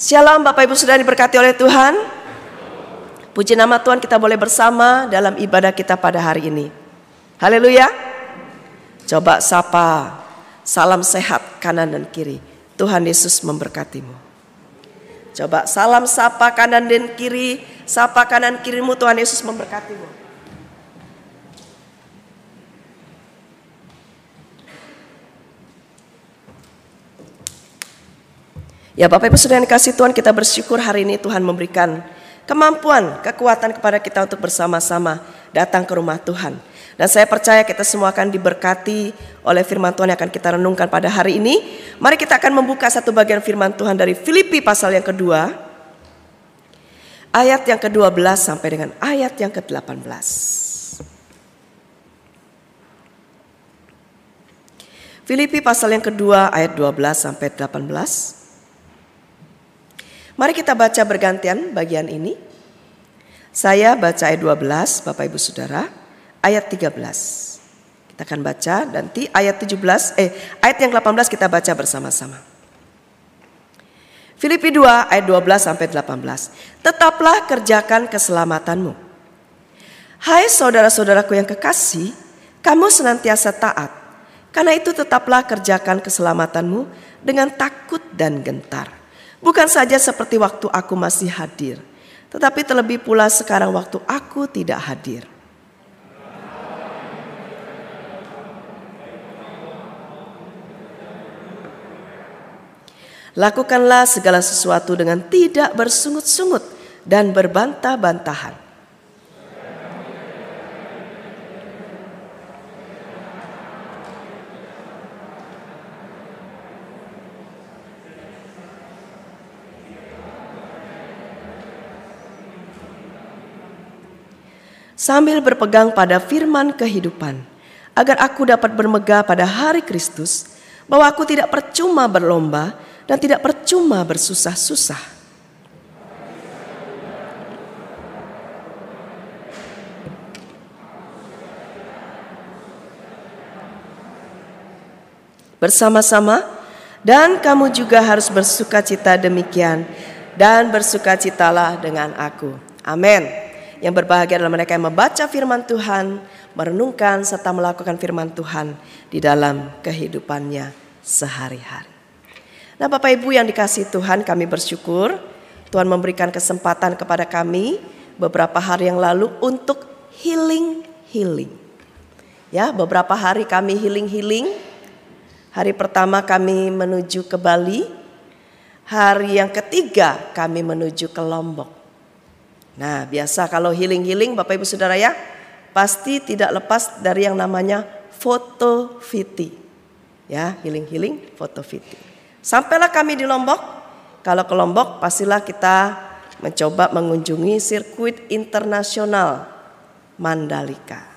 Shalom Bapak Ibu sudah diberkati oleh Tuhan. Puji nama Tuhan kita boleh bersama dalam ibadah kita pada hari ini. Haleluya. Coba sapa, salam sehat kanan dan kiri. Tuhan Yesus memberkatimu. Coba salam sapa kanan dan kiri, sapa kanan kirimu Tuhan Yesus memberkatimu. Ya Bapak Ibu yang dikasih Tuhan kita bersyukur hari ini Tuhan memberikan kemampuan, kekuatan kepada kita untuk bersama-sama datang ke rumah Tuhan. Dan saya percaya kita semua akan diberkati oleh firman Tuhan yang akan kita renungkan pada hari ini. Mari kita akan membuka satu bagian firman Tuhan dari Filipi pasal yang kedua. Ayat yang ke-12 sampai dengan ayat yang ke-18. Filipi pasal yang kedua ayat 12 sampai 18. Mari kita baca bergantian bagian ini. Saya baca ayat 12, Bapak Ibu Saudara, ayat 13. Kita akan baca nanti ayat 17 eh ayat yang 18 kita baca bersama-sama. Filipi 2 ayat 12 sampai 18. Tetaplah kerjakan keselamatanmu. Hai saudara-saudaraku yang kekasih, kamu senantiasa taat. Karena itu tetaplah kerjakan keselamatanmu dengan takut dan gentar. Bukan saja seperti waktu aku masih hadir, tetapi terlebih pula sekarang waktu aku tidak hadir. Lakukanlah segala sesuatu dengan tidak bersungut-sungut dan berbantah-bantahan sambil berpegang pada firman kehidupan, agar aku dapat bermegah pada hari Kristus, bahwa aku tidak percuma berlomba dan tidak percuma bersusah-susah. Bersama-sama, dan kamu juga harus bersuka cita demikian, dan bersukacitalah dengan aku. Amin. Yang berbahagia adalah mereka yang membaca firman Tuhan, merenungkan serta melakukan firman Tuhan di dalam kehidupannya sehari-hari. Nah Bapak Ibu yang dikasih Tuhan kami bersyukur Tuhan memberikan kesempatan kepada kami beberapa hari yang lalu untuk healing-healing. Ya beberapa hari kami healing-healing. Hari pertama kami menuju ke Bali. Hari yang ketiga kami menuju ke Lombok. Nah, biasa kalau healing-healing Bapak Ibu Saudara ya, pasti tidak lepas dari yang namanya foto fiti. Ya, healing-healing foto fiti. Sampailah kami di Lombok. Kalau ke Lombok pastilah kita mencoba mengunjungi sirkuit internasional Mandalika.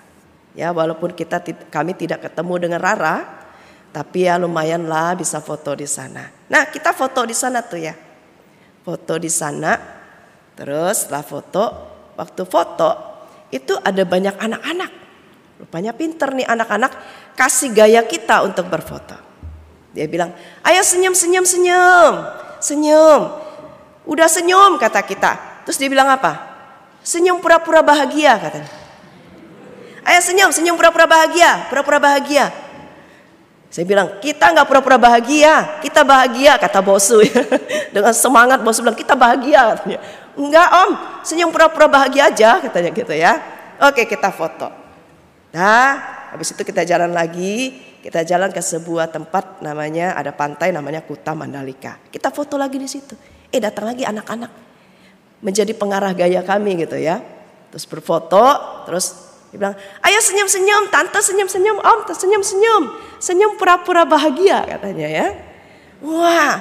Ya, walaupun kita kami tidak ketemu dengan Rara, tapi ya lumayanlah bisa foto di sana. Nah, kita foto di sana tuh ya. Foto di sana Terus setelah foto, waktu foto itu ada banyak anak-anak. Rupanya pinter nih anak-anak kasih gaya kita untuk berfoto. Dia bilang, ayo senyum, senyum, senyum, senyum. Udah senyum kata kita. Terus dia bilang apa? Senyum pura-pura bahagia katanya. Ayo senyum, senyum pura-pura bahagia, pura-pura bahagia. Saya bilang, kita nggak pura-pura bahagia, kita bahagia kata bosu. Dengan semangat bosu bilang, kita bahagia katanya. Enggak om, senyum pura-pura bahagia aja katanya gitu ya. Oke kita foto. Nah habis itu kita jalan lagi, kita jalan ke sebuah tempat namanya ada pantai namanya Kuta Mandalika. Kita foto lagi di situ. Eh datang lagi anak-anak menjadi pengarah gaya kami gitu ya. Terus berfoto, terus dia bilang, ayo senyum-senyum, tante senyum-senyum, om senyum-senyum. Senyum pura-pura bahagia katanya ya. Wah,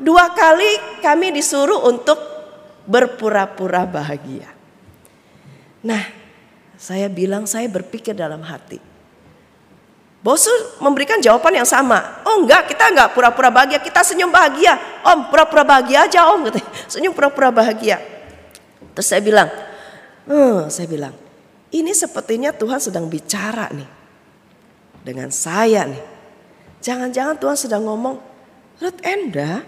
dua kali kami disuruh untuk berpura-pura bahagia. Nah, saya bilang saya berpikir dalam hati. Bosu memberikan jawaban yang sama. Oh enggak, kita enggak pura-pura bahagia, kita senyum bahagia. Om, pura-pura bahagia aja om. Senyum pura-pura bahagia. Terus saya bilang, hmm, saya bilang, ini sepertinya Tuhan sedang bicara nih. Dengan saya nih. Jangan-jangan Tuhan sedang ngomong, Ruth Enda,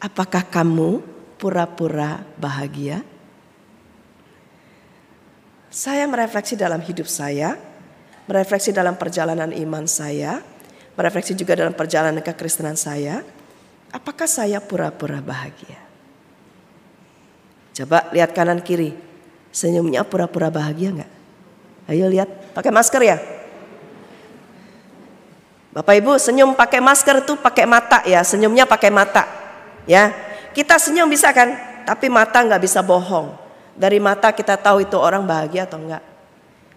Apakah kamu pura-pura bahagia? Saya merefleksi dalam hidup saya, merefleksi dalam perjalanan iman saya, merefleksi juga dalam perjalanan kekristenan saya. Apakah saya pura-pura bahagia? Coba lihat kanan kiri, senyumnya pura-pura bahagia nggak? Ayo lihat, pakai masker ya. Bapak Ibu senyum pakai masker tuh pakai mata ya, senyumnya pakai mata. Ya, kita senyum bisa kan, tapi mata nggak bisa bohong. Dari mata kita tahu itu orang bahagia atau enggak.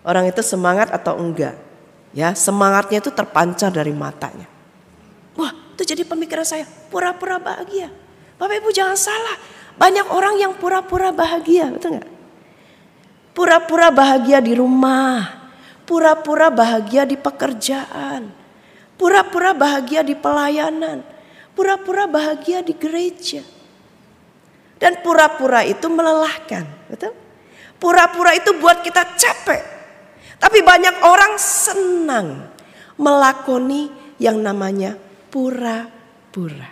Orang itu semangat atau enggak. Ya, semangatnya itu terpancar dari matanya. Wah, itu jadi pemikiran saya, pura-pura bahagia. Bapak Ibu jangan salah, banyak orang yang pura-pura bahagia, betul enggak? Pura-pura bahagia di rumah, pura-pura bahagia di pekerjaan, pura-pura bahagia di pelayanan, pura-pura bahagia di gereja. Dan pura-pura itu melelahkan, betul? Pura-pura itu buat kita capek. Tapi banyak orang senang melakoni yang namanya pura-pura.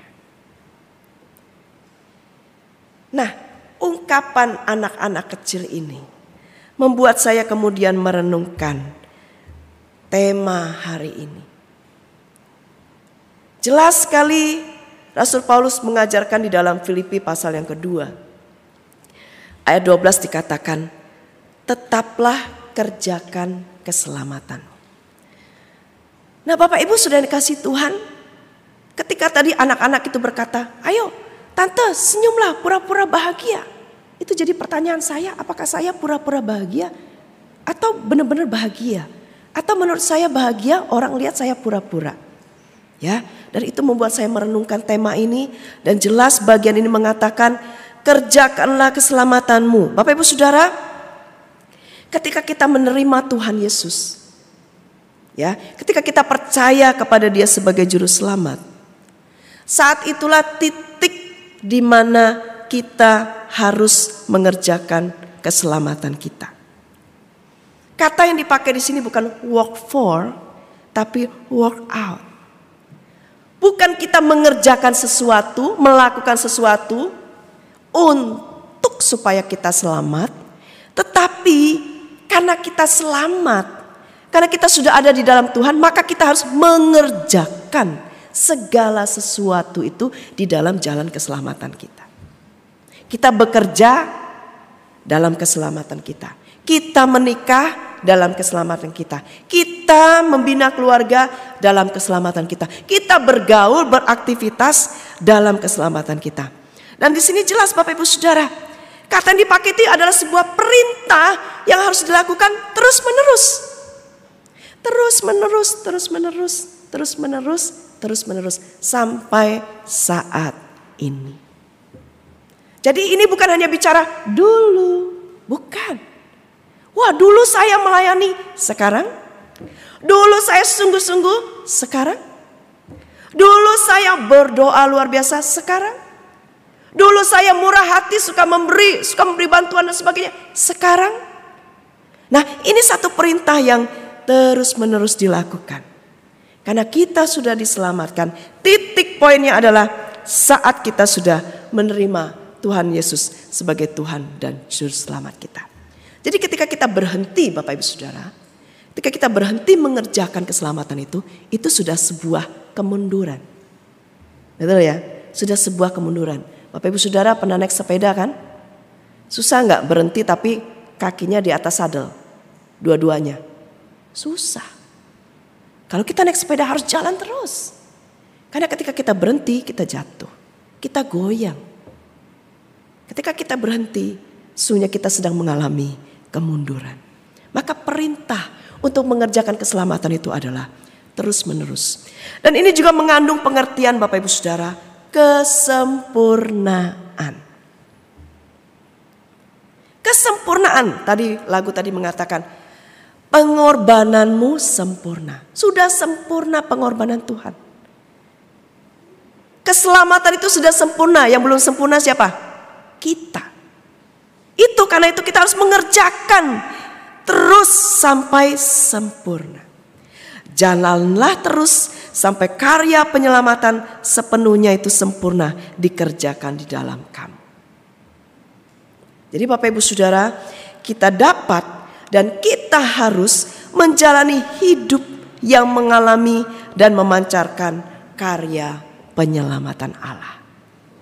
Nah, ungkapan anak-anak kecil ini membuat saya kemudian merenungkan tema hari ini. Jelas sekali Rasul Paulus mengajarkan di dalam Filipi pasal yang kedua. Ayat 12 dikatakan, tetaplah kerjakan keselamatan. Nah Bapak Ibu sudah dikasih Tuhan. Ketika tadi anak-anak itu berkata, ayo tante senyumlah pura-pura bahagia. Itu jadi pertanyaan saya, apakah saya pura-pura bahagia? Atau benar-benar bahagia? Atau menurut saya bahagia orang lihat saya pura-pura? Ya, dan itu membuat saya merenungkan tema ini dan jelas bagian ini mengatakan kerjakanlah keselamatanmu. Bapak Ibu Saudara, ketika kita menerima Tuhan Yesus, ya, ketika kita percaya kepada Dia sebagai juru selamat, saat itulah titik di mana kita harus mengerjakan keselamatan kita. Kata yang dipakai di sini bukan work for, tapi work out. Bukan kita mengerjakan sesuatu, melakukan sesuatu untuk supaya kita selamat, tetapi karena kita selamat, karena kita sudah ada di dalam Tuhan, maka kita harus mengerjakan segala sesuatu itu di dalam jalan keselamatan kita. Kita bekerja dalam keselamatan kita. Kita menikah dalam keselamatan kita. Kita membina keluarga dalam keselamatan kita. Kita bergaul, beraktivitas dalam keselamatan kita. Dan di sini jelas Bapak Ibu Saudara, kata yang dipakai itu adalah sebuah perintah yang harus dilakukan terus menerus. Terus menerus, terus menerus, terus menerus, terus menerus sampai saat ini. Jadi ini bukan hanya bicara dulu, bukan. Wah dulu saya melayani, sekarang. Dulu saya sungguh-sungguh, sekarang. Dulu saya berdoa luar biasa, sekarang. Dulu saya murah hati, suka memberi, suka memberi bantuan dan sebagainya. Sekarang. Nah ini satu perintah yang terus menerus dilakukan. Karena kita sudah diselamatkan. Titik poinnya adalah saat kita sudah menerima Tuhan Yesus sebagai Tuhan dan Juru Selamat kita. Jadi ketika kita berhenti Bapak Ibu Saudara, ketika kita berhenti mengerjakan keselamatan itu, itu sudah sebuah kemunduran. Betul ya? Sudah sebuah kemunduran. Bapak Ibu Saudara pernah naik sepeda kan? Susah nggak berhenti tapi kakinya di atas sadel. Dua-duanya. Susah. Kalau kita naik sepeda harus jalan terus. Karena ketika kita berhenti kita jatuh. Kita goyang. Ketika kita berhenti, sunya kita sedang mengalami kemunduran. Maka perintah untuk mengerjakan keselamatan itu adalah terus menerus. Dan ini juga mengandung pengertian Bapak Ibu Saudara, kesempurnaan. Kesempurnaan, tadi lagu tadi mengatakan, pengorbananmu sempurna. Sudah sempurna pengorbanan Tuhan. Keselamatan itu sudah sempurna, yang belum sempurna siapa? Kita. Itu karena itu kita harus mengerjakan terus sampai sempurna. Jalanlah terus sampai karya penyelamatan sepenuhnya itu sempurna dikerjakan di dalam kamu. Jadi Bapak Ibu Saudara, kita dapat dan kita harus menjalani hidup yang mengalami dan memancarkan karya penyelamatan Allah.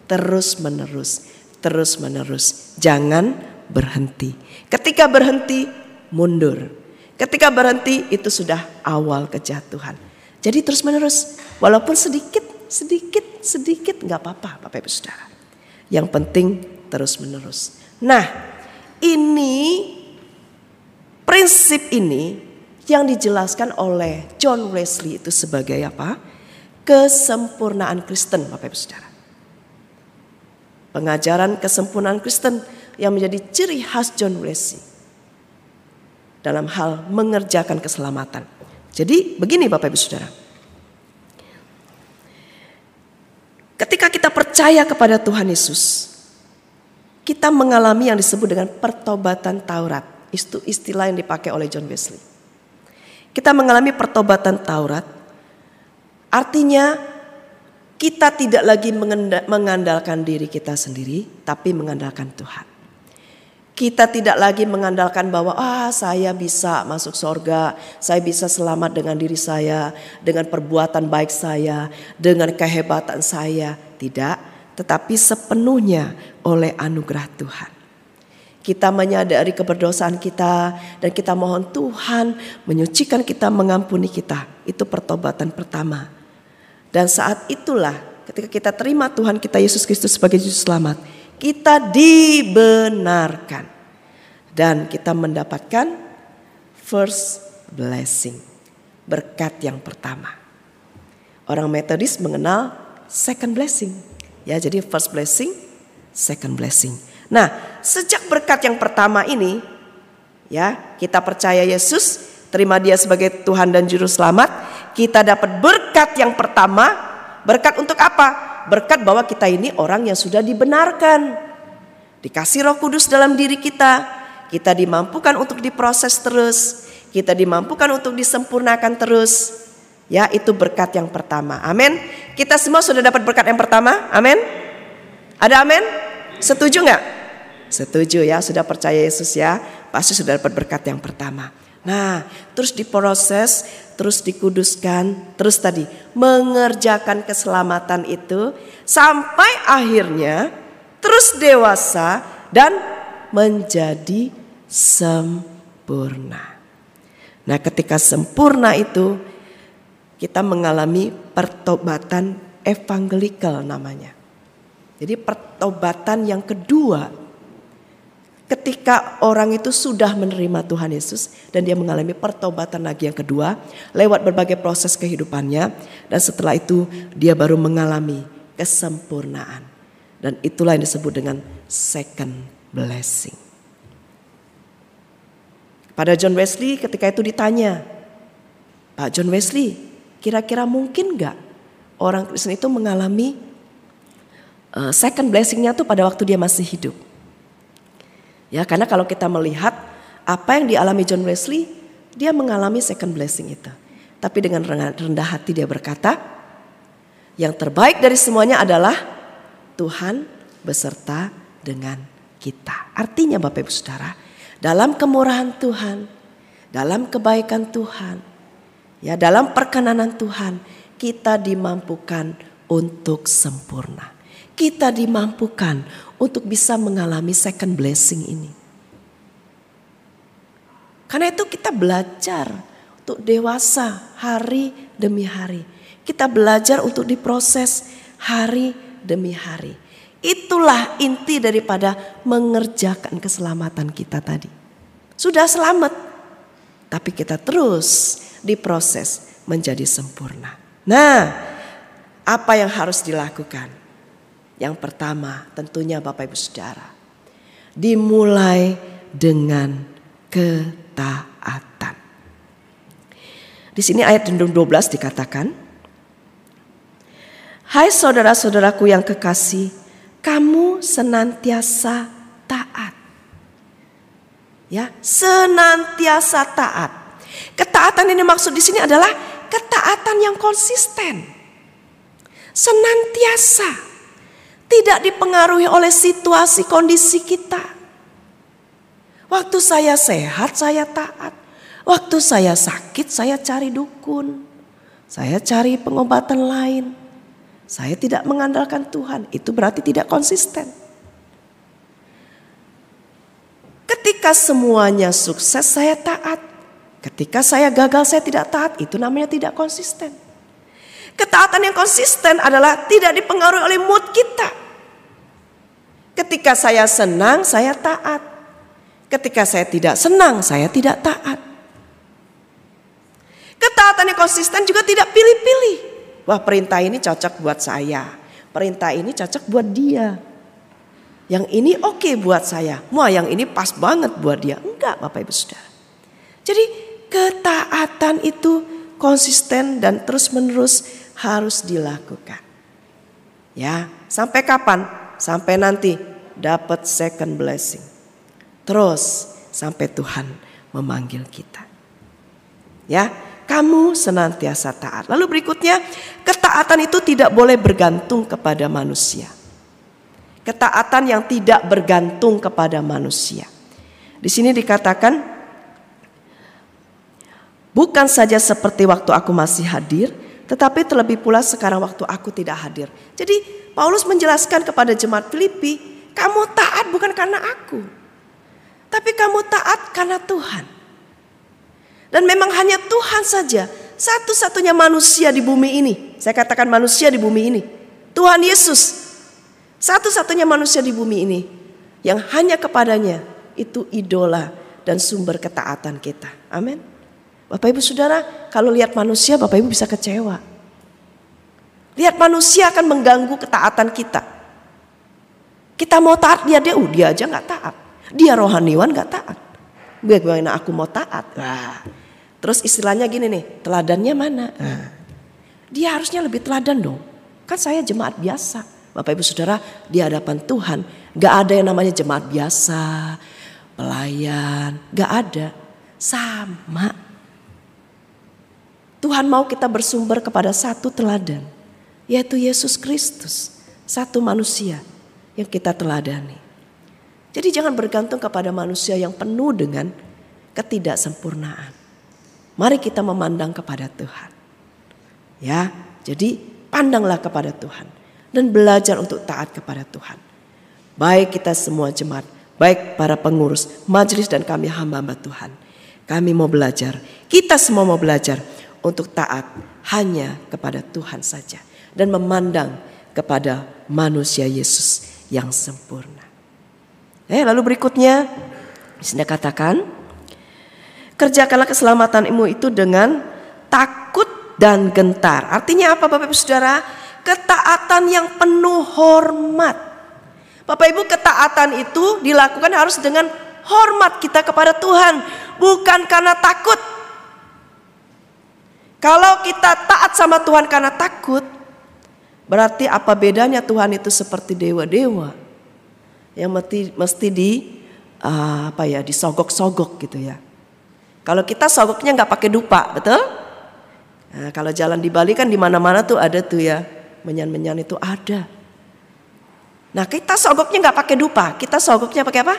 Terus menerus, terus menerus. Jangan berhenti. Ketika berhenti, mundur. Ketika berhenti itu sudah awal kejatuhan. Jadi terus menerus, walaupun sedikit, sedikit, sedikit nggak apa-apa, Bapak Ibu Saudara. Yang penting terus menerus. Nah, ini prinsip ini yang dijelaskan oleh John Wesley itu sebagai apa? Kesempurnaan Kristen, Bapak Ibu Saudara. Pengajaran kesempurnaan Kristen yang menjadi ciri khas John Wesley dalam hal mengerjakan keselamatan. Jadi begini Bapak Ibu Saudara. Ketika kita percaya kepada Tuhan Yesus, kita mengalami yang disebut dengan pertobatan Taurat. Itu istilah yang dipakai oleh John Wesley. Kita mengalami pertobatan Taurat. Artinya kita tidak lagi mengandalkan diri kita sendiri, tapi mengandalkan Tuhan. Kita tidak lagi mengandalkan bahwa ah saya bisa masuk sorga, saya bisa selamat dengan diri saya, dengan perbuatan baik saya, dengan kehebatan saya. Tidak, tetapi sepenuhnya oleh anugerah Tuhan. Kita menyadari keberdosaan kita dan kita mohon Tuhan menyucikan kita, mengampuni kita. Itu pertobatan pertama. Dan saat itulah ketika kita terima Tuhan kita Yesus Kristus sebagai Juru Selamat, kita dibenarkan dan kita mendapatkan first blessing, berkat yang pertama. Orang Metodis mengenal second blessing. Ya, jadi first blessing, second blessing. Nah, sejak berkat yang pertama ini ya, kita percaya Yesus, terima dia sebagai Tuhan dan juru selamat, kita dapat berkat yang pertama. Berkat untuk apa? berkat bahwa kita ini orang yang sudah dibenarkan. Dikasih roh kudus dalam diri kita. Kita dimampukan untuk diproses terus. Kita dimampukan untuk disempurnakan terus. Ya itu berkat yang pertama. Amin. Kita semua sudah dapat berkat yang pertama. Amin. Ada amin? Setuju nggak? Setuju ya. Sudah percaya Yesus ya. Pasti sudah dapat berkat yang pertama. Nah, terus diproses, terus dikuduskan, terus tadi mengerjakan keselamatan itu sampai akhirnya terus dewasa dan menjadi sempurna. Nah, ketika sempurna itu kita mengalami pertobatan evangelikal namanya. Jadi pertobatan yang kedua ketika orang itu sudah menerima Tuhan Yesus dan dia mengalami pertobatan lagi yang kedua lewat berbagai proses kehidupannya dan setelah itu dia baru mengalami kesempurnaan dan itulah yang disebut dengan second blessing. Pada John Wesley ketika itu ditanya, Pak John Wesley, kira-kira mungkin nggak orang Kristen itu mengalami uh, second blessingnya tuh pada waktu dia masih hidup? Ya, karena kalau kita melihat apa yang dialami John Wesley, dia mengalami second blessing itu. Tapi dengan rendah hati dia berkata, yang terbaik dari semuanya adalah Tuhan beserta dengan kita. Artinya Bapak Ibu Saudara, dalam kemurahan Tuhan, dalam kebaikan Tuhan, ya dalam perkenanan Tuhan, kita dimampukan untuk sempurna. Kita dimampukan untuk bisa mengalami second blessing ini. Karena itu kita belajar untuk dewasa hari demi hari. Kita belajar untuk diproses hari demi hari. Itulah inti daripada mengerjakan keselamatan kita tadi. Sudah selamat, tapi kita terus diproses menjadi sempurna. Nah, apa yang harus dilakukan? Yang pertama tentunya Bapak Ibu Saudara. Dimulai dengan ketaatan. Di sini ayat 12 dikatakan. Hai saudara-saudaraku yang kekasih, kamu senantiasa taat. Ya, senantiasa taat. Ketaatan ini maksud di sini adalah ketaatan yang konsisten. Senantiasa. Tidak dipengaruhi oleh situasi kondisi kita. Waktu saya sehat, saya taat. Waktu saya sakit, saya cari dukun. Saya cari pengobatan lain. Saya tidak mengandalkan Tuhan. Itu berarti tidak konsisten. Ketika semuanya sukses, saya taat. Ketika saya gagal, saya tidak taat. Itu namanya tidak konsisten. Ketaatan yang konsisten adalah tidak dipengaruhi oleh mood kita. Ketika saya senang, saya taat. Ketika saya tidak senang, saya tidak taat. Ketaatan yang konsisten juga tidak pilih-pilih. Wah perintah ini cocok buat saya. Perintah ini cocok buat dia. Yang ini oke okay buat saya. Wah yang ini pas banget buat dia. Enggak Bapak Ibu Saudara. Jadi ketaatan itu konsisten dan terus menerus harus dilakukan. Ya, sampai kapan? Sampai nanti dapat second blessing. Terus sampai Tuhan memanggil kita. Ya, kamu senantiasa taat. Lalu berikutnya, ketaatan itu tidak boleh bergantung kepada manusia. Ketaatan yang tidak bergantung kepada manusia. Di sini dikatakan, bukan saja seperti waktu aku masih hadir, tetapi terlebih pula sekarang waktu aku tidak hadir. Jadi Paulus menjelaskan kepada jemaat Filipi, kamu taat bukan karena aku, tapi kamu taat karena Tuhan. Dan memang hanya Tuhan saja satu-satunya manusia di bumi ini. Saya katakan manusia di bumi ini. Tuhan Yesus. Satu-satunya manusia di bumi ini yang hanya kepadanya itu idola dan sumber ketaatan kita. Amin. Bapak Ibu Saudara, kalau lihat manusia Bapak Ibu bisa kecewa. Lihat manusia akan mengganggu ketaatan kita. Kita mau taat dia, dia, uh, dia aja nggak taat. Dia rohaniwan nggak taat. Bagaimana aku mau taat? Nah, terus istilahnya gini nih, teladannya mana? Nah, dia harusnya lebih teladan dong. Kan saya jemaat biasa. Bapak ibu saudara di hadapan Tuhan gak ada yang namanya jemaat biasa, pelayan, gak ada. Sama. Tuhan mau kita bersumber kepada satu teladan, yaitu Yesus Kristus, satu manusia yang kita teladani. Jadi jangan bergantung kepada manusia yang penuh dengan ketidaksempurnaan. Mari kita memandang kepada Tuhan. Ya, jadi pandanglah kepada Tuhan dan belajar untuk taat kepada Tuhan. Baik kita semua jemaat, baik para pengurus, majelis dan kami hamba-hamba Tuhan. Kami mau belajar, kita semua mau belajar untuk taat hanya kepada Tuhan saja dan memandang kepada manusia Yesus yang sempurna. Eh, lalu berikutnya, di sini katakan, kerjakanlah keselamatanmu itu dengan takut dan gentar. Artinya apa Bapak Ibu Saudara? Ketaatan yang penuh hormat. Bapak Ibu ketaatan itu dilakukan harus dengan hormat kita kepada Tuhan. Bukan karena takut. Kalau kita taat sama Tuhan karena takut. Berarti apa bedanya Tuhan itu seperti dewa-dewa yang mesti mesti di uh, apa ya disogok-sogok gitu ya. Kalau kita sogoknya nggak pakai dupa, betul? Nah, kalau jalan di Bali kan di mana-mana tuh ada tuh ya menyan-menyan itu ada. Nah kita sogoknya nggak pakai dupa, kita sogoknya pakai apa?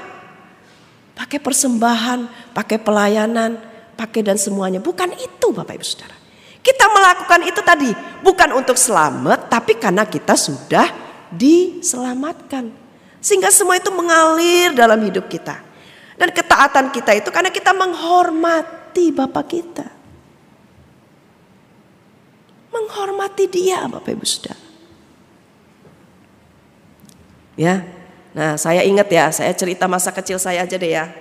Pakai persembahan, pakai pelayanan, pakai dan semuanya. Bukan itu Bapak Ibu Saudara. Kita melakukan itu tadi bukan untuk selamat, tapi karena kita sudah diselamatkan. Sehingga semua itu mengalir dalam hidup kita. Dan ketaatan kita itu karena kita menghormati Bapak kita. Menghormati dia Bapak Ibu Saudara. Ya, nah saya ingat ya, saya cerita masa kecil saya aja deh ya.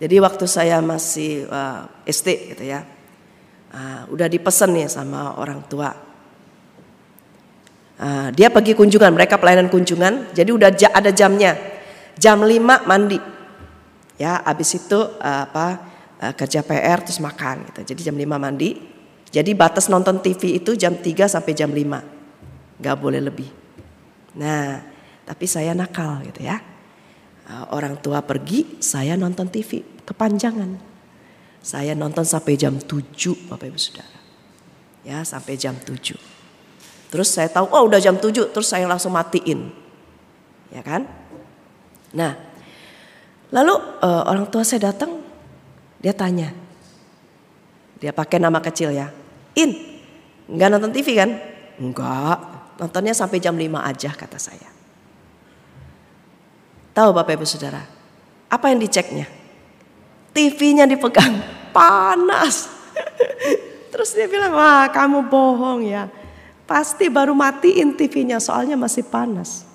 Jadi waktu saya masih uh, SD gitu ya, uh, udah dipesen nih sama orang tua Uh, dia pergi kunjungan, mereka pelayanan kunjungan, jadi udah ada jamnya. Jam 5 mandi. Ya, habis itu uh, apa uh, kerja PR terus makan gitu. Jadi jam 5 mandi. Jadi batas nonton TV itu jam 3 sampai jam 5. Gak boleh lebih. Nah, tapi saya nakal gitu ya. Uh, orang tua pergi, saya nonton TV kepanjangan. Saya nonton sampai jam 7 Bapak Ibu Saudara. Ya sampai jam 7. Terus saya tahu oh udah jam 7 terus saya langsung matiin. Ya kan? Nah, lalu uh, orang tua saya datang dia tanya. Dia pakai nama kecil ya. In, nggak nonton TV kan? Enggak, nontonnya sampai jam 5 aja kata saya. Tahu Bapak Ibu Saudara, apa yang diceknya? TV-nya dipegang, panas. Terus dia bilang, wah kamu bohong ya. Pasti baru matiin TV-nya soalnya masih panas.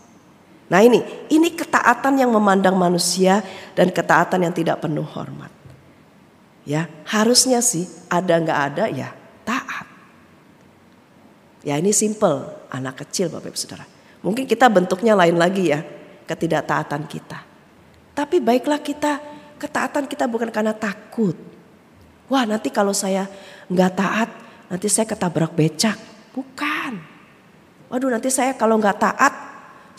Nah ini, ini ketaatan yang memandang manusia dan ketaatan yang tidak penuh hormat. Ya, harusnya sih ada nggak ada ya taat. Ya ini simple, anak kecil Bapak Ibu Saudara. Mungkin kita bentuknya lain lagi ya ketidaktaatan kita. Tapi baiklah kita, ketaatan kita bukan karena takut. Wah nanti kalau saya nggak taat, nanti saya ketabrak becak. Bukan. Waduh nanti saya kalau nggak taat,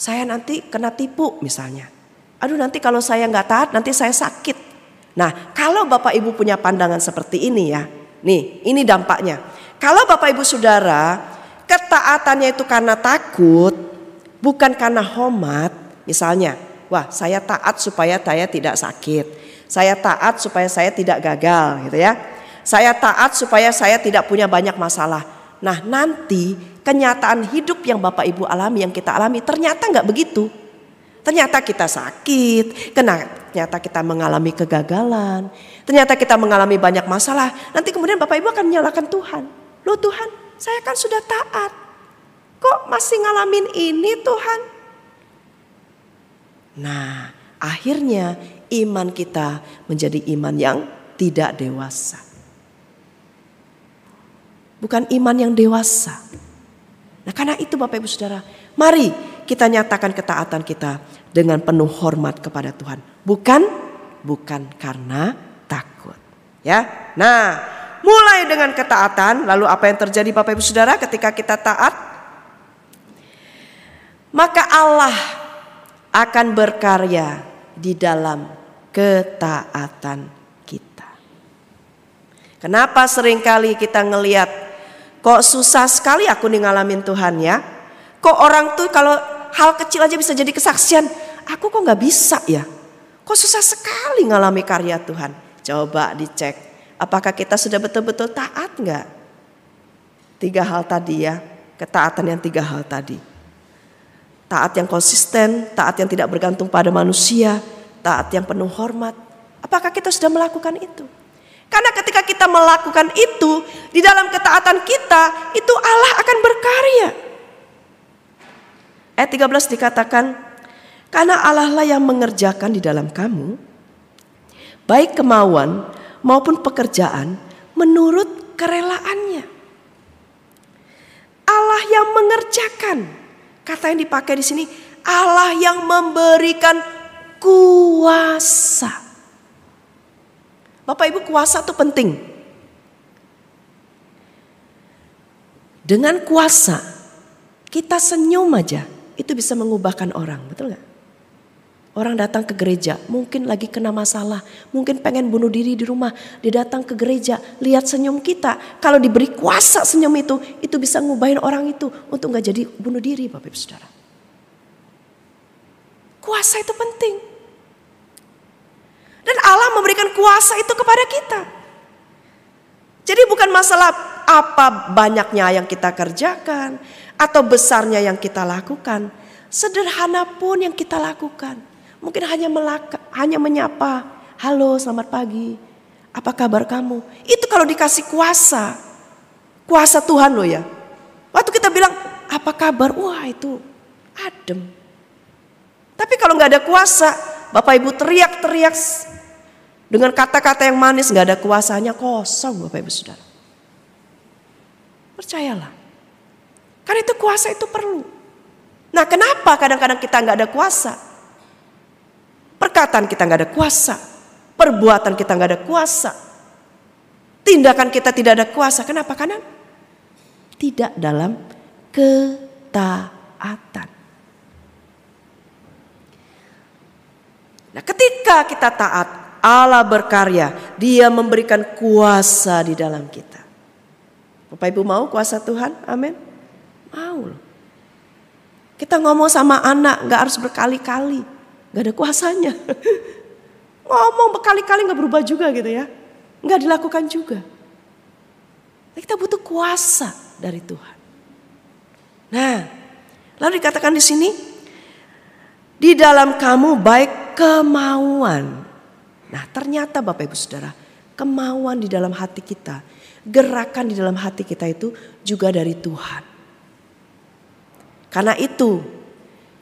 saya nanti kena tipu misalnya. Aduh nanti kalau saya nggak taat, nanti saya sakit. Nah kalau Bapak Ibu punya pandangan seperti ini ya, nih ini dampaknya. Kalau Bapak Ibu Saudara ketaatannya itu karena takut, bukan karena hormat, Misalnya, wah saya taat supaya saya tidak sakit. Saya taat supaya saya tidak gagal gitu ya. Saya taat supaya saya tidak punya banyak masalah. Nah nanti kenyataan hidup yang Bapak Ibu alami, yang kita alami ternyata nggak begitu. Ternyata kita sakit, ternyata kita mengalami kegagalan, ternyata kita mengalami banyak masalah. Nanti kemudian Bapak Ibu akan menyalahkan Tuhan. Loh Tuhan, saya kan sudah taat. Kok masih ngalamin ini Tuhan? Nah, akhirnya iman kita menjadi iman yang tidak dewasa. Bukan iman yang dewasa. Nah, karena itu Bapak Ibu Saudara, mari kita nyatakan ketaatan kita dengan penuh hormat kepada Tuhan. Bukan bukan karena takut. Ya. Nah, mulai dengan ketaatan, lalu apa yang terjadi Bapak Ibu Saudara ketika kita taat? Maka Allah akan berkarya di dalam ketaatan kita. Kenapa sering kali kita ngelihat kok susah sekali aku nih ngalamin Tuhan ya? Kok orang tuh kalau hal kecil aja bisa jadi kesaksian, aku kok nggak bisa ya? Kok susah sekali ngalami karya Tuhan? Coba dicek, apakah kita sudah betul-betul taat nggak? Tiga hal tadi ya, ketaatan yang tiga hal tadi taat yang konsisten, taat yang tidak bergantung pada manusia, taat yang penuh hormat. Apakah kita sudah melakukan itu? Karena ketika kita melakukan itu, di dalam ketaatan kita, itu Allah akan berkarya. Ayat 13 dikatakan, karena Allah lah yang mengerjakan di dalam kamu, baik kemauan maupun pekerjaan menurut kerelaannya. Allah yang mengerjakan Kata yang dipakai di sini Allah yang memberikan kuasa. Bapak Ibu kuasa itu penting. Dengan kuasa kita senyum aja itu bisa mengubahkan orang, betul nggak? Orang datang ke gereja, mungkin lagi kena masalah, mungkin pengen bunuh diri di rumah. Dia datang ke gereja, lihat senyum kita. Kalau diberi kuasa senyum itu, itu bisa ngubahin orang itu untuk nggak jadi bunuh diri, Bapak Ibu Saudara. Kuasa itu penting. Dan Allah memberikan kuasa itu kepada kita. Jadi bukan masalah apa banyaknya yang kita kerjakan atau besarnya yang kita lakukan. Sederhana pun yang kita lakukan Mungkin hanya melaka, hanya menyapa, halo selamat pagi, apa kabar kamu? Itu kalau dikasih kuasa, kuasa Tuhan loh ya. Waktu kita bilang apa kabar, wah itu adem. Tapi kalau nggak ada kuasa, Bapak Ibu teriak-teriak dengan kata-kata yang manis nggak ada kuasanya kosong Bapak Ibu Saudara. Percayalah. Karena itu kuasa itu perlu. Nah kenapa kadang-kadang kita nggak ada kuasa? Perkataan kita nggak ada kuasa. Perbuatan kita nggak ada kuasa. Tindakan kita tidak ada kuasa. Kenapa? Karena tidak dalam ketaatan. Nah, ketika kita taat, Allah berkarya, Dia memberikan kuasa di dalam kita. Bapak Ibu mau kuasa Tuhan? Amin. Mau loh. Kita ngomong sama anak nggak harus berkali-kali. Nggak ada kuasanya. ngomong berkali-kali nggak berubah juga gitu ya. Nggak dilakukan juga. Kita butuh kuasa dari Tuhan. Nah, lalu dikatakan di sini, di dalam kamu baik kemauan. Nah, ternyata Bapak Ibu Saudara, kemauan di dalam hati kita gerakan di dalam hati kita itu juga dari Tuhan. Karena itu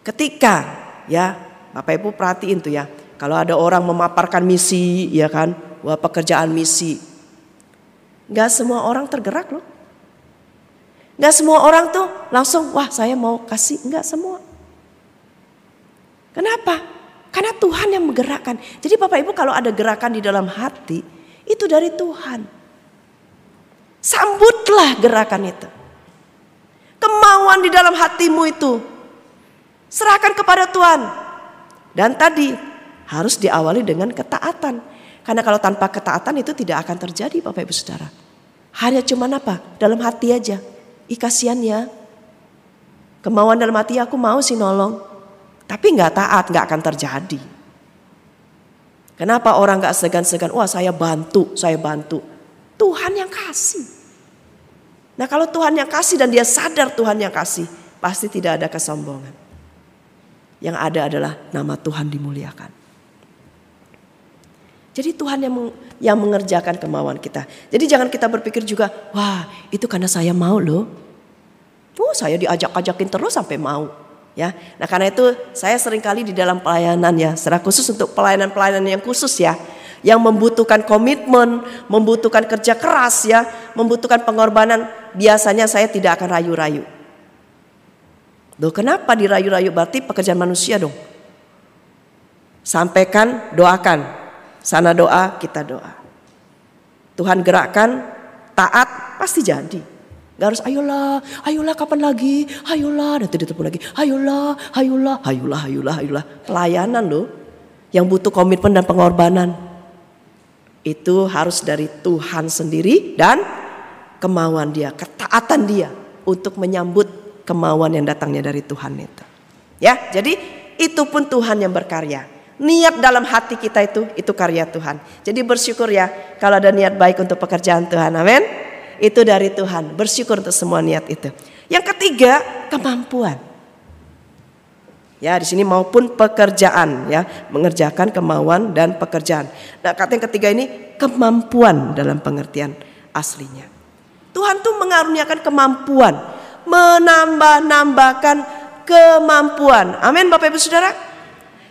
ketika ya Bapak Ibu perhatiin tuh ya. Kalau ada orang memaparkan misi ya kan. Wah pekerjaan misi. Gak semua orang tergerak loh. Gak semua orang tuh langsung wah saya mau kasih. Gak semua. Kenapa? Karena Tuhan yang menggerakkan. Jadi Bapak Ibu kalau ada gerakan di dalam hati itu dari Tuhan. Sambutlah gerakan itu. Kemauan di dalam hatimu itu. Serahkan kepada Tuhan. Dan tadi harus diawali dengan ketaatan. Karena kalau tanpa ketaatan itu tidak akan terjadi Bapak Ibu Saudara. Hanya cuma apa? Dalam hati aja. Ih kasihan ya. Kemauan dalam hati aku mau sih nolong. Tapi nggak taat nggak akan terjadi. Kenapa orang nggak segan-segan? Wah saya bantu, saya bantu. Tuhan yang kasih. Nah kalau Tuhan yang kasih dan dia sadar Tuhan yang kasih, pasti tidak ada kesombongan. Yang ada adalah nama Tuhan dimuliakan. Jadi Tuhan yang yang mengerjakan kemauan kita. Jadi jangan kita berpikir juga, wah itu karena saya mau loh. Oh saya diajak-ajakin terus sampai mau. Ya, nah karena itu saya sering kali di dalam pelayanan ya, secara khusus untuk pelayanan-pelayanan yang khusus ya, yang membutuhkan komitmen, membutuhkan kerja keras ya, membutuhkan pengorbanan, biasanya saya tidak akan rayu-rayu. Loh kenapa dirayu-rayu? Berarti pekerjaan manusia dong. Sampaikan, doakan. Sana doa, kita doa. Tuhan gerakkan, taat, pasti jadi. Gak harus ayolah, ayolah kapan lagi, ayolah, nanti ditepuk lagi, ayolah, ayolah, ayolah, ayolah, ayolah. Pelayanan loh, yang butuh komitmen dan pengorbanan. Itu harus dari Tuhan sendiri dan kemauan dia, ketaatan dia untuk menyambut kemauan yang datangnya dari Tuhan itu. Ya, jadi itu pun Tuhan yang berkarya. Niat dalam hati kita itu itu karya Tuhan. Jadi bersyukur ya kalau ada niat baik untuk pekerjaan Tuhan. Amin. Itu dari Tuhan. Bersyukur untuk semua niat itu. Yang ketiga, kemampuan. Ya, di sini maupun pekerjaan ya, mengerjakan kemauan dan pekerjaan. Nah, kata yang ketiga ini kemampuan dalam pengertian aslinya. Tuhan tuh mengaruniakan kemampuan, menambah-nambahkan kemampuan. Amin Bapak Ibu Saudara.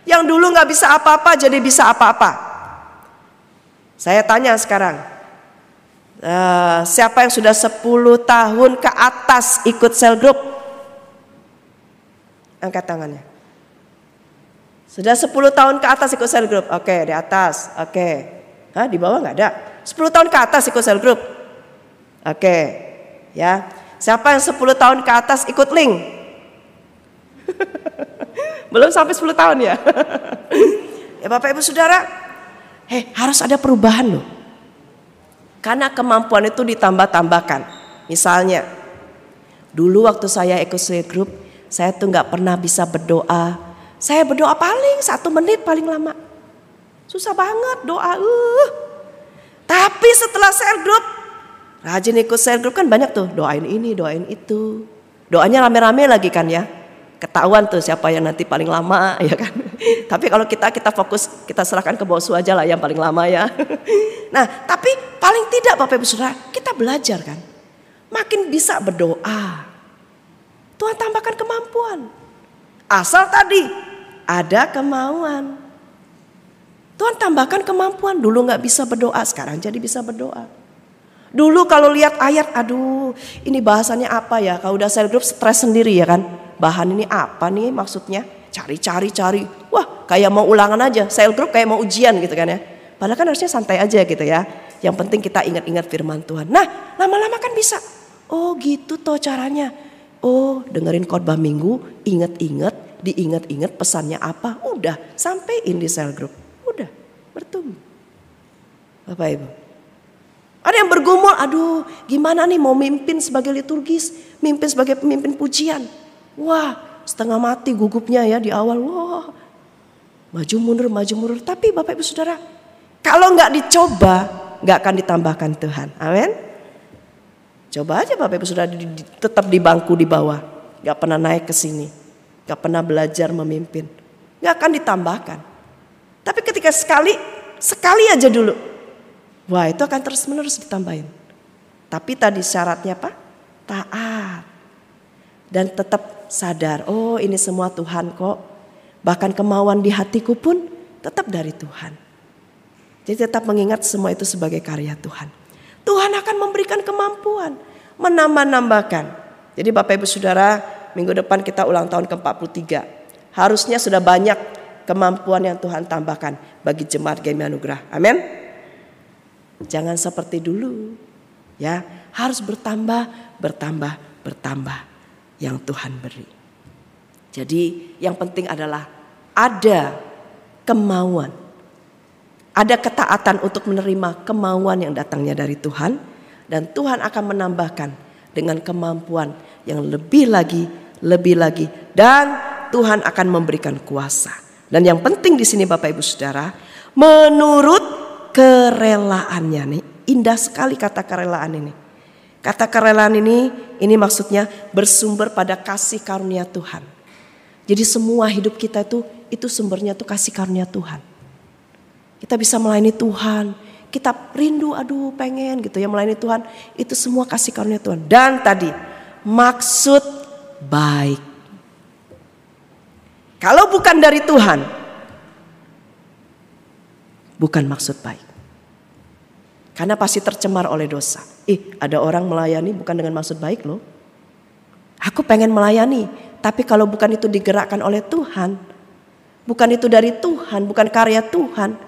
Yang dulu nggak bisa apa-apa jadi bisa apa-apa. Saya tanya sekarang, uh, siapa yang sudah 10 tahun ke atas ikut sel group? Angkat tangannya. Sudah 10 tahun ke atas ikut sel group. Oke, di atas. Oke. Hah, di bawah nggak ada. 10 tahun ke atas ikut sel group. Oke. Ya. Siapa yang 10 tahun ke atas ikut link? Belum sampai 10 tahun ya. ya Bapak Ibu Saudara, heh harus ada perubahan loh. Karena kemampuan itu ditambah-tambahkan. Misalnya, dulu waktu saya ikut group, saya tuh nggak pernah bisa berdoa saya berdoa paling satu menit paling lama. Susah banget doa. Uh. Tapi setelah share group, rajin ikut share group kan banyak tuh. Doain ini, doain itu. Doanya rame-rame lagi kan ya. Ketahuan tuh siapa yang nanti paling lama ya kan. tapi kalau kita kita fokus kita serahkan ke bosu aja lah yang paling lama ya. nah tapi paling tidak Bapak Ibu Saudara kita belajar kan. Makin bisa berdoa. Tuhan tambahkan kemampuan. Asal tadi ada kemauan. Tuhan tambahkan kemampuan. Dulu nggak bisa berdoa, sekarang jadi bisa berdoa. Dulu kalau lihat ayat, aduh ini bahasannya apa ya? Kalau udah sel group stres sendiri ya kan. Bahan ini apa nih maksudnya? Cari-cari cari. Wah kayak mau ulangan aja. Sel group kayak mau ujian gitu kan ya. Padahal kan harusnya santai aja gitu ya. Yang penting kita ingat-ingat firman Tuhan. Nah lama-lama kan bisa. Oh gitu toh caranya. Oh dengerin khotbah minggu, inget-inget diingat-ingat pesannya apa, udah sampai di sel group, udah bertumbuh. Bapak Ibu. Ada yang bergumul, aduh gimana nih mau mimpin sebagai liturgis, mimpin sebagai pemimpin pujian. Wah setengah mati gugupnya ya di awal. Wah maju mundur, maju mundur. Tapi Bapak Ibu Saudara, kalau nggak dicoba, nggak akan ditambahkan Tuhan. Amin. Coba aja Bapak Ibu Saudara tetap di bangku di bawah, nggak pernah naik ke sini, nggak pernah belajar memimpin, nggak akan ditambahkan. Tapi ketika sekali, sekali aja dulu, Wah itu akan terus menerus ditambahin. Tapi tadi syaratnya apa? Taat. Dan tetap sadar, oh ini semua Tuhan kok. Bahkan kemauan di hatiku pun tetap dari Tuhan. Jadi tetap mengingat semua itu sebagai karya Tuhan. Tuhan akan memberikan kemampuan. Menambah-nambahkan. Jadi Bapak Ibu Saudara minggu depan kita ulang tahun ke-43. Harusnya sudah banyak kemampuan yang Tuhan tambahkan bagi jemaat Gemi Anugerah. Amin. Jangan seperti dulu. Ya, harus bertambah, bertambah, bertambah yang Tuhan beri. Jadi yang penting adalah ada kemauan. Ada ketaatan untuk menerima kemauan yang datangnya dari Tuhan dan Tuhan akan menambahkan dengan kemampuan yang lebih lagi, lebih lagi dan Tuhan akan memberikan kuasa. Dan yang penting di sini Bapak Ibu Saudara, menurut kerelaannya nih. Indah sekali kata kerelaan ini. Kata kerelaan ini, ini maksudnya bersumber pada kasih karunia Tuhan. Jadi semua hidup kita itu, itu sumbernya tuh kasih karunia Tuhan. Kita bisa melayani Tuhan, kita rindu aduh pengen gitu ya melayani Tuhan. Itu semua kasih karunia Tuhan. Dan tadi, maksud baik. Kalau bukan dari Tuhan, bukan maksud baik. Karena pasti tercemar oleh dosa. Ih, ada orang melayani bukan dengan maksud baik loh. Aku pengen melayani, tapi kalau bukan itu digerakkan oleh Tuhan, bukan itu dari Tuhan, bukan karya Tuhan,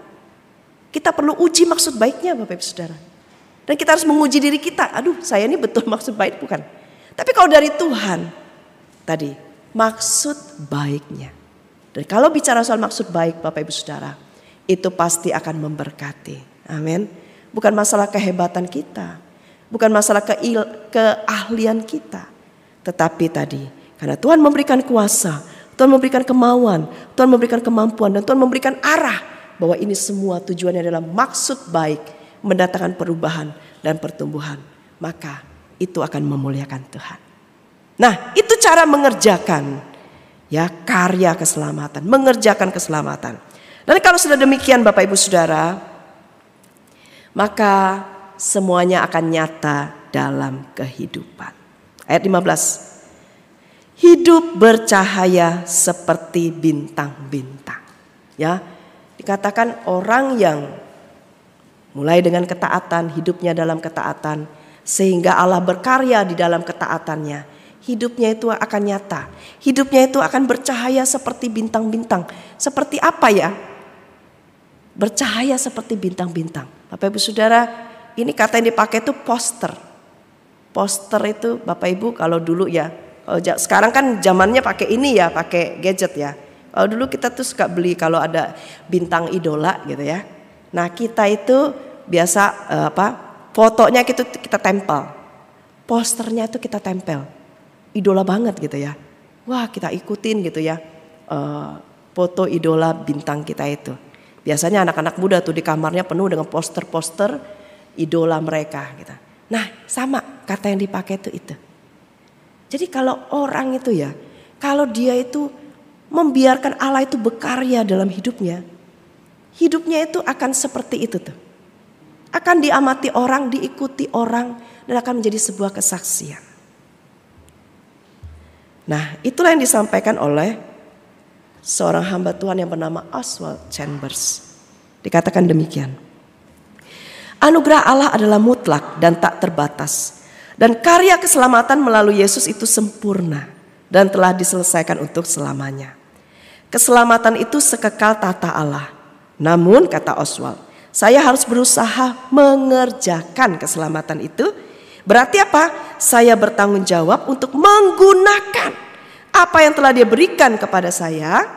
kita perlu uji maksud baiknya Bapak Ibu Saudara. Dan kita harus menguji diri kita, aduh saya ini betul maksud baik bukan. Tapi kalau dari Tuhan, tadi maksud baiknya. Dan kalau bicara soal maksud baik Bapak Ibu Saudara, itu pasti akan memberkati. Amin. Bukan masalah kehebatan kita. Bukan masalah keil, keahlian kita. Tetapi tadi karena Tuhan memberikan kuasa. Tuhan memberikan kemauan. Tuhan memberikan kemampuan. Dan Tuhan memberikan arah. Bahwa ini semua tujuannya adalah maksud baik. Mendatangkan perubahan dan pertumbuhan. Maka itu akan memuliakan Tuhan. Nah itu cara mengerjakan ya karya keselamatan. Mengerjakan keselamatan. Dan kalau sudah demikian Bapak Ibu Saudara, maka semuanya akan nyata dalam kehidupan. Ayat 15. Hidup bercahaya seperti bintang-bintang. Ya, dikatakan orang yang mulai dengan ketaatan, hidupnya dalam ketaatan, sehingga Allah berkarya di dalam ketaatannya. Hidupnya itu akan nyata. Hidupnya itu akan bercahaya seperti bintang-bintang. Seperti apa ya? Bercahaya seperti bintang-bintang. Bapak Ibu Saudara, ini kata yang dipakai itu poster. Poster itu Bapak Ibu kalau dulu ya, kalau sekarang kan zamannya pakai ini ya, pakai gadget ya. Kalau dulu kita tuh suka beli kalau ada bintang idola gitu ya. Nah kita itu biasa uh, apa? Fotonya gitu kita tempel, posternya itu kita tempel, idola banget gitu ya. Wah kita ikutin gitu ya, uh, foto idola bintang kita itu. Biasanya anak-anak muda tuh di kamarnya penuh dengan poster-poster idola mereka gitu. Nah, sama kata yang dipakai itu itu. Jadi kalau orang itu ya, kalau dia itu membiarkan Allah itu berkarya dalam hidupnya, hidupnya itu akan seperti itu tuh. Akan diamati orang, diikuti orang dan akan menjadi sebuah kesaksian. Nah, itulah yang disampaikan oleh seorang hamba Tuhan yang bernama Oswald Chambers. Dikatakan demikian. Anugerah Allah adalah mutlak dan tak terbatas. Dan karya keselamatan melalui Yesus itu sempurna dan telah diselesaikan untuk selamanya. Keselamatan itu sekekal tata Allah. Namun kata Oswald, saya harus berusaha mengerjakan keselamatan itu. Berarti apa? Saya bertanggung jawab untuk menggunakan apa yang telah dia berikan kepada saya,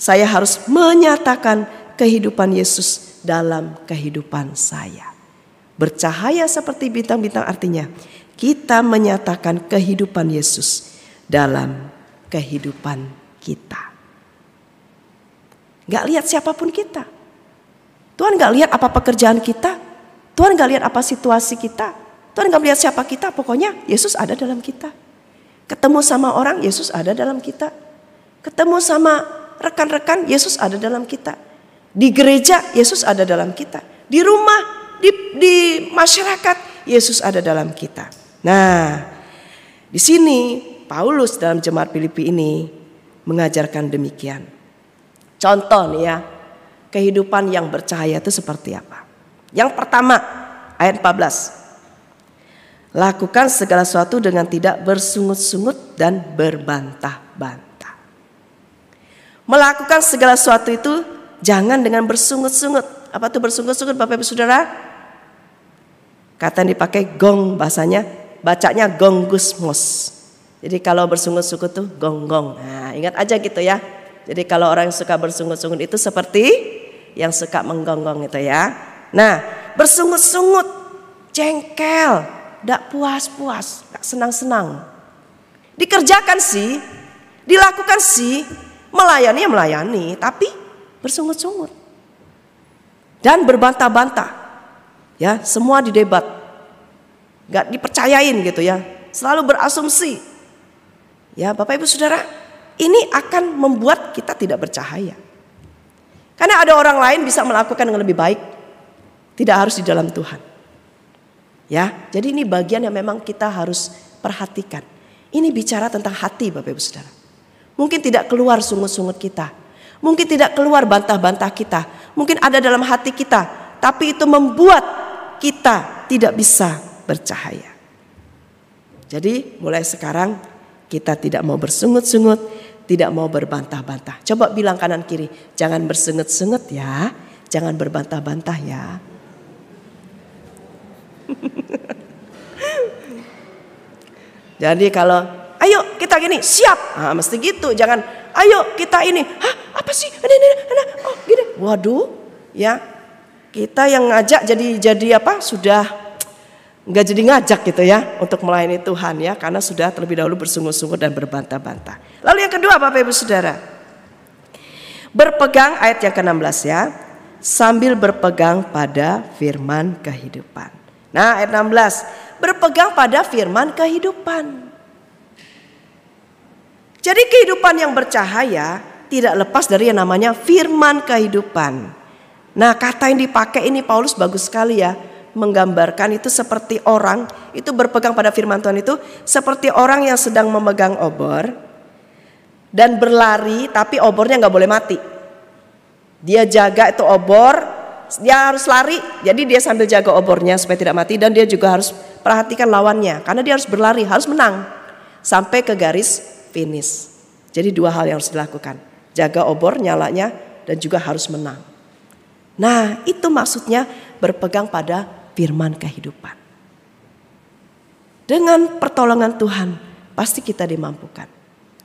saya harus menyatakan kehidupan Yesus dalam kehidupan saya. Bercahaya seperti bintang-bintang artinya kita menyatakan kehidupan Yesus dalam kehidupan kita. Gak lihat siapa pun kita. Tuhan gak lihat apa pekerjaan kita. Tuhan gak lihat apa situasi kita. Tuhan gak lihat siapa kita. Pokoknya Yesus ada dalam kita. Ketemu sama orang, Yesus ada dalam kita. Ketemu sama rekan-rekan, Yesus ada dalam kita. Di gereja, Yesus ada dalam kita. Di rumah, di, di masyarakat, Yesus ada dalam kita. Nah, di sini Paulus dalam jemaat Filipi ini mengajarkan demikian. Contoh nih ya, kehidupan yang bercahaya itu seperti apa? Yang pertama, ayat 14. Lakukan segala sesuatu dengan tidak bersungut-sungut dan berbantah-bantah. Melakukan segala sesuatu itu jangan dengan bersungut-sungut. Apa tuh bersungut-sungut Bapak Ibu Saudara? Kata yang dipakai gong bahasanya, bacanya gonggusmos. Jadi kalau bersungut-sungut tuh gonggong. Nah, ingat aja gitu ya. Jadi kalau orang yang suka bersungut-sungut itu seperti yang suka menggonggong itu ya. Nah, bersungut-sungut, jengkel, tidak puas-puas, tidak senang-senang. Dikerjakan sih, dilakukan sih, melayani ya melayani, tapi bersungut-sungut. Dan berbantah-bantah. Ya, semua didebat. Gak dipercayain gitu ya. Selalu berasumsi. Ya, Bapak Ibu Saudara, ini akan membuat kita tidak bercahaya. Karena ada orang lain bisa melakukan yang lebih baik. Tidak harus di dalam Tuhan. Ya, jadi ini bagian yang memang kita harus perhatikan. Ini bicara tentang hati Bapak Ibu Saudara. Mungkin tidak keluar sungut-sungut kita. Mungkin tidak keluar bantah-bantah kita. Mungkin ada dalam hati kita. Tapi itu membuat kita tidak bisa bercahaya. Jadi mulai sekarang kita tidak mau bersungut-sungut, tidak mau berbantah-bantah. Coba bilang kanan kiri, jangan bersungut-sungut ya, jangan berbantah-bantah ya. Jadi kalau ayo kita gini siap, nah, mesti gitu. Jangan ayo kita ini, hah apa sih? Ini, ini, ini. Oh gini, waduh, ya kita yang ngajak jadi jadi apa? Sudah nggak jadi ngajak gitu ya untuk melayani Tuhan ya karena sudah terlebih dahulu bersungguh-sungguh dan berbantah-bantah. Lalu yang kedua Bapak Ibu Saudara. Berpegang ayat yang ke-16 ya. Sambil berpegang pada firman kehidupan. Nah ayat 16. Berpegang pada firman kehidupan. Jadi kehidupan yang bercahaya tidak lepas dari yang namanya firman kehidupan. Nah kata yang dipakai ini Paulus bagus sekali ya menggambarkan itu seperti orang itu berpegang pada firman Tuhan itu seperti orang yang sedang memegang obor dan berlari tapi obornya nggak boleh mati. Dia jaga itu obor, dia harus lari. Jadi dia sambil jaga obornya supaya tidak mati dan dia juga harus perhatikan lawannya karena dia harus berlari, harus menang sampai ke garis finish. Jadi dua hal yang harus dilakukan. Jaga obor nyalanya dan juga harus menang. Nah, itu maksudnya berpegang pada firman kehidupan. Dengan pertolongan Tuhan pasti kita dimampukan.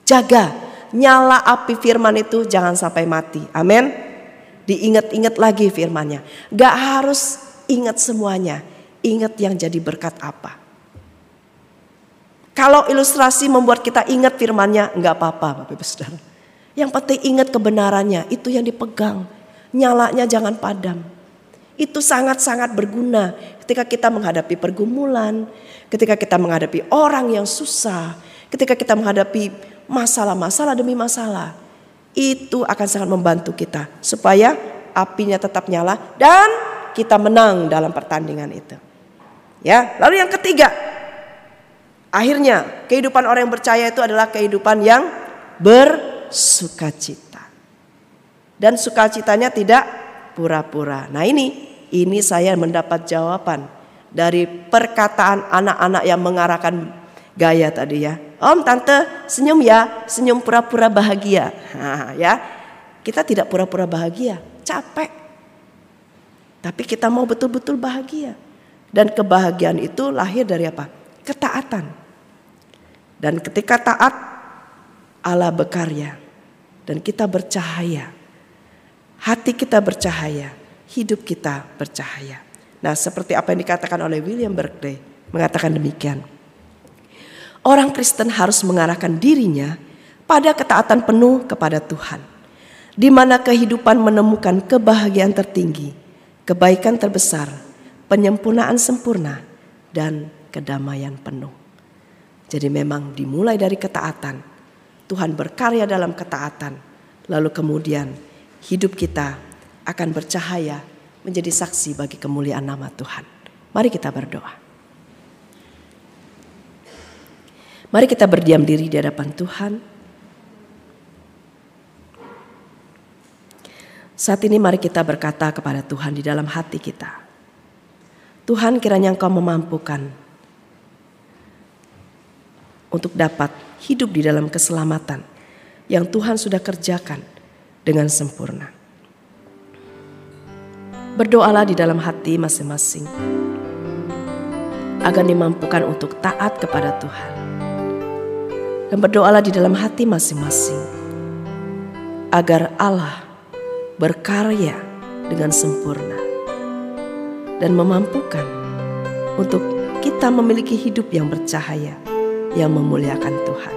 Jaga nyala api firman itu jangan sampai mati. Amin. Diingat-ingat lagi firmannya. Gak harus ingat semuanya. Ingat yang jadi berkat apa. Kalau ilustrasi membuat kita ingat firmannya, nggak apa-apa Bapak Ibu Saudara. Yang penting ingat kebenarannya, itu yang dipegang. Nyalanya jangan padam. Itu sangat-sangat berguna ketika kita menghadapi pergumulan, ketika kita menghadapi orang yang susah, ketika kita menghadapi masalah-masalah demi masalah. Itu akan sangat membantu kita supaya apinya tetap nyala dan kita menang dalam pertandingan itu. Ya, lalu yang ketiga, akhirnya kehidupan orang yang percaya itu adalah kehidupan yang bersukacita. Dan sukacitanya tidak pura-pura. Nah ini, ini saya mendapat jawaban dari perkataan anak-anak yang mengarahkan gaya tadi ya. Om, tante, senyum ya, senyum pura-pura bahagia. Nah, ya, kita tidak pura-pura bahagia, capek. Tapi kita mau betul-betul bahagia. Dan kebahagiaan itu lahir dari apa? Ketaatan. Dan ketika taat, Allah berkarya. Dan kita bercahaya Hati kita bercahaya, hidup kita bercahaya. Nah, seperti apa yang dikatakan oleh William Berkeley, mengatakan demikian. Orang Kristen harus mengarahkan dirinya pada ketaatan penuh kepada Tuhan, di mana kehidupan menemukan kebahagiaan tertinggi, kebaikan terbesar, penyempurnaan sempurna, dan kedamaian penuh. Jadi, memang dimulai dari ketaatan, Tuhan berkarya dalam ketaatan, lalu kemudian hidup kita akan bercahaya menjadi saksi bagi kemuliaan nama Tuhan. Mari kita berdoa. Mari kita berdiam diri di hadapan Tuhan. Saat ini mari kita berkata kepada Tuhan di dalam hati kita. Tuhan kiranya Engkau memampukan untuk dapat hidup di dalam keselamatan yang Tuhan sudah kerjakan dengan sempurna. Berdoalah di dalam hati masing-masing agar dimampukan untuk taat kepada Tuhan. Dan berdoalah di dalam hati masing-masing agar Allah berkarya dengan sempurna dan memampukan untuk kita memiliki hidup yang bercahaya yang memuliakan Tuhan.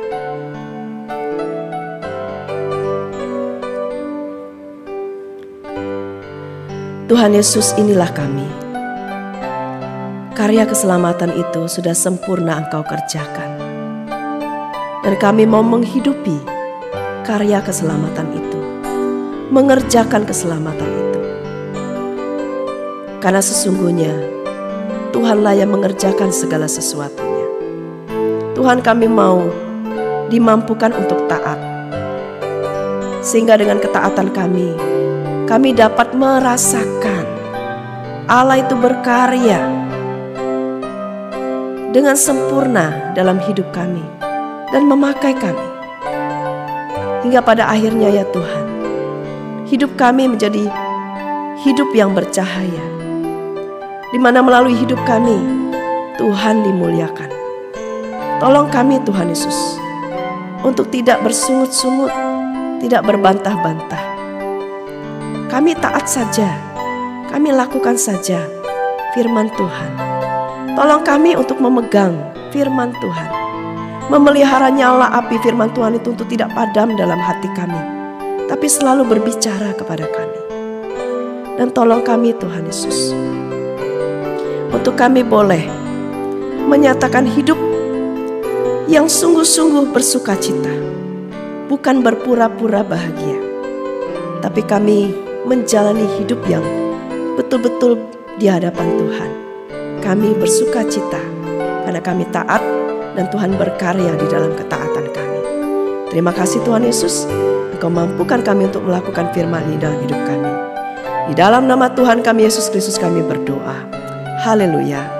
Tuhan Yesus inilah kami. Karya keselamatan itu sudah sempurna Engkau kerjakan. Dan kami mau menghidupi karya keselamatan itu mengerjakan keselamatan itu. Karena sesungguhnya Tuhanlah yang mengerjakan segala sesuatunya. Tuhan kami mau dimampukan untuk taat. Sehingga dengan ketaatan kami, kami dapat merasakan Allah itu berkarya dengan sempurna dalam hidup kami dan memakai kami. Hingga pada akhirnya ya Tuhan, hidup kami menjadi hidup yang bercahaya. Di mana melalui hidup kami Tuhan dimuliakan. Tolong kami Tuhan Yesus untuk tidak bersungut-sungut, tidak berbantah-bantah. Kami taat saja, kami lakukan saja firman Tuhan. Tolong kami untuk memegang firman Tuhan. Memelihara nyala api firman Tuhan itu untuk tidak padam dalam hati kami tapi selalu berbicara kepada kami. Dan tolong kami Tuhan Yesus. Untuk kami boleh menyatakan hidup yang sungguh-sungguh bersuka cita. Bukan berpura-pura bahagia. Tapi kami menjalani hidup yang betul-betul di hadapan Tuhan. Kami bersuka cita karena kami taat dan Tuhan berkarya di dalam ketaatan kami. Terima kasih Tuhan Yesus. Engkau mampukan kami untuk melakukan firman ini dalam hidup kami. Di dalam nama Tuhan kami Yesus Kristus kami berdoa. Haleluya.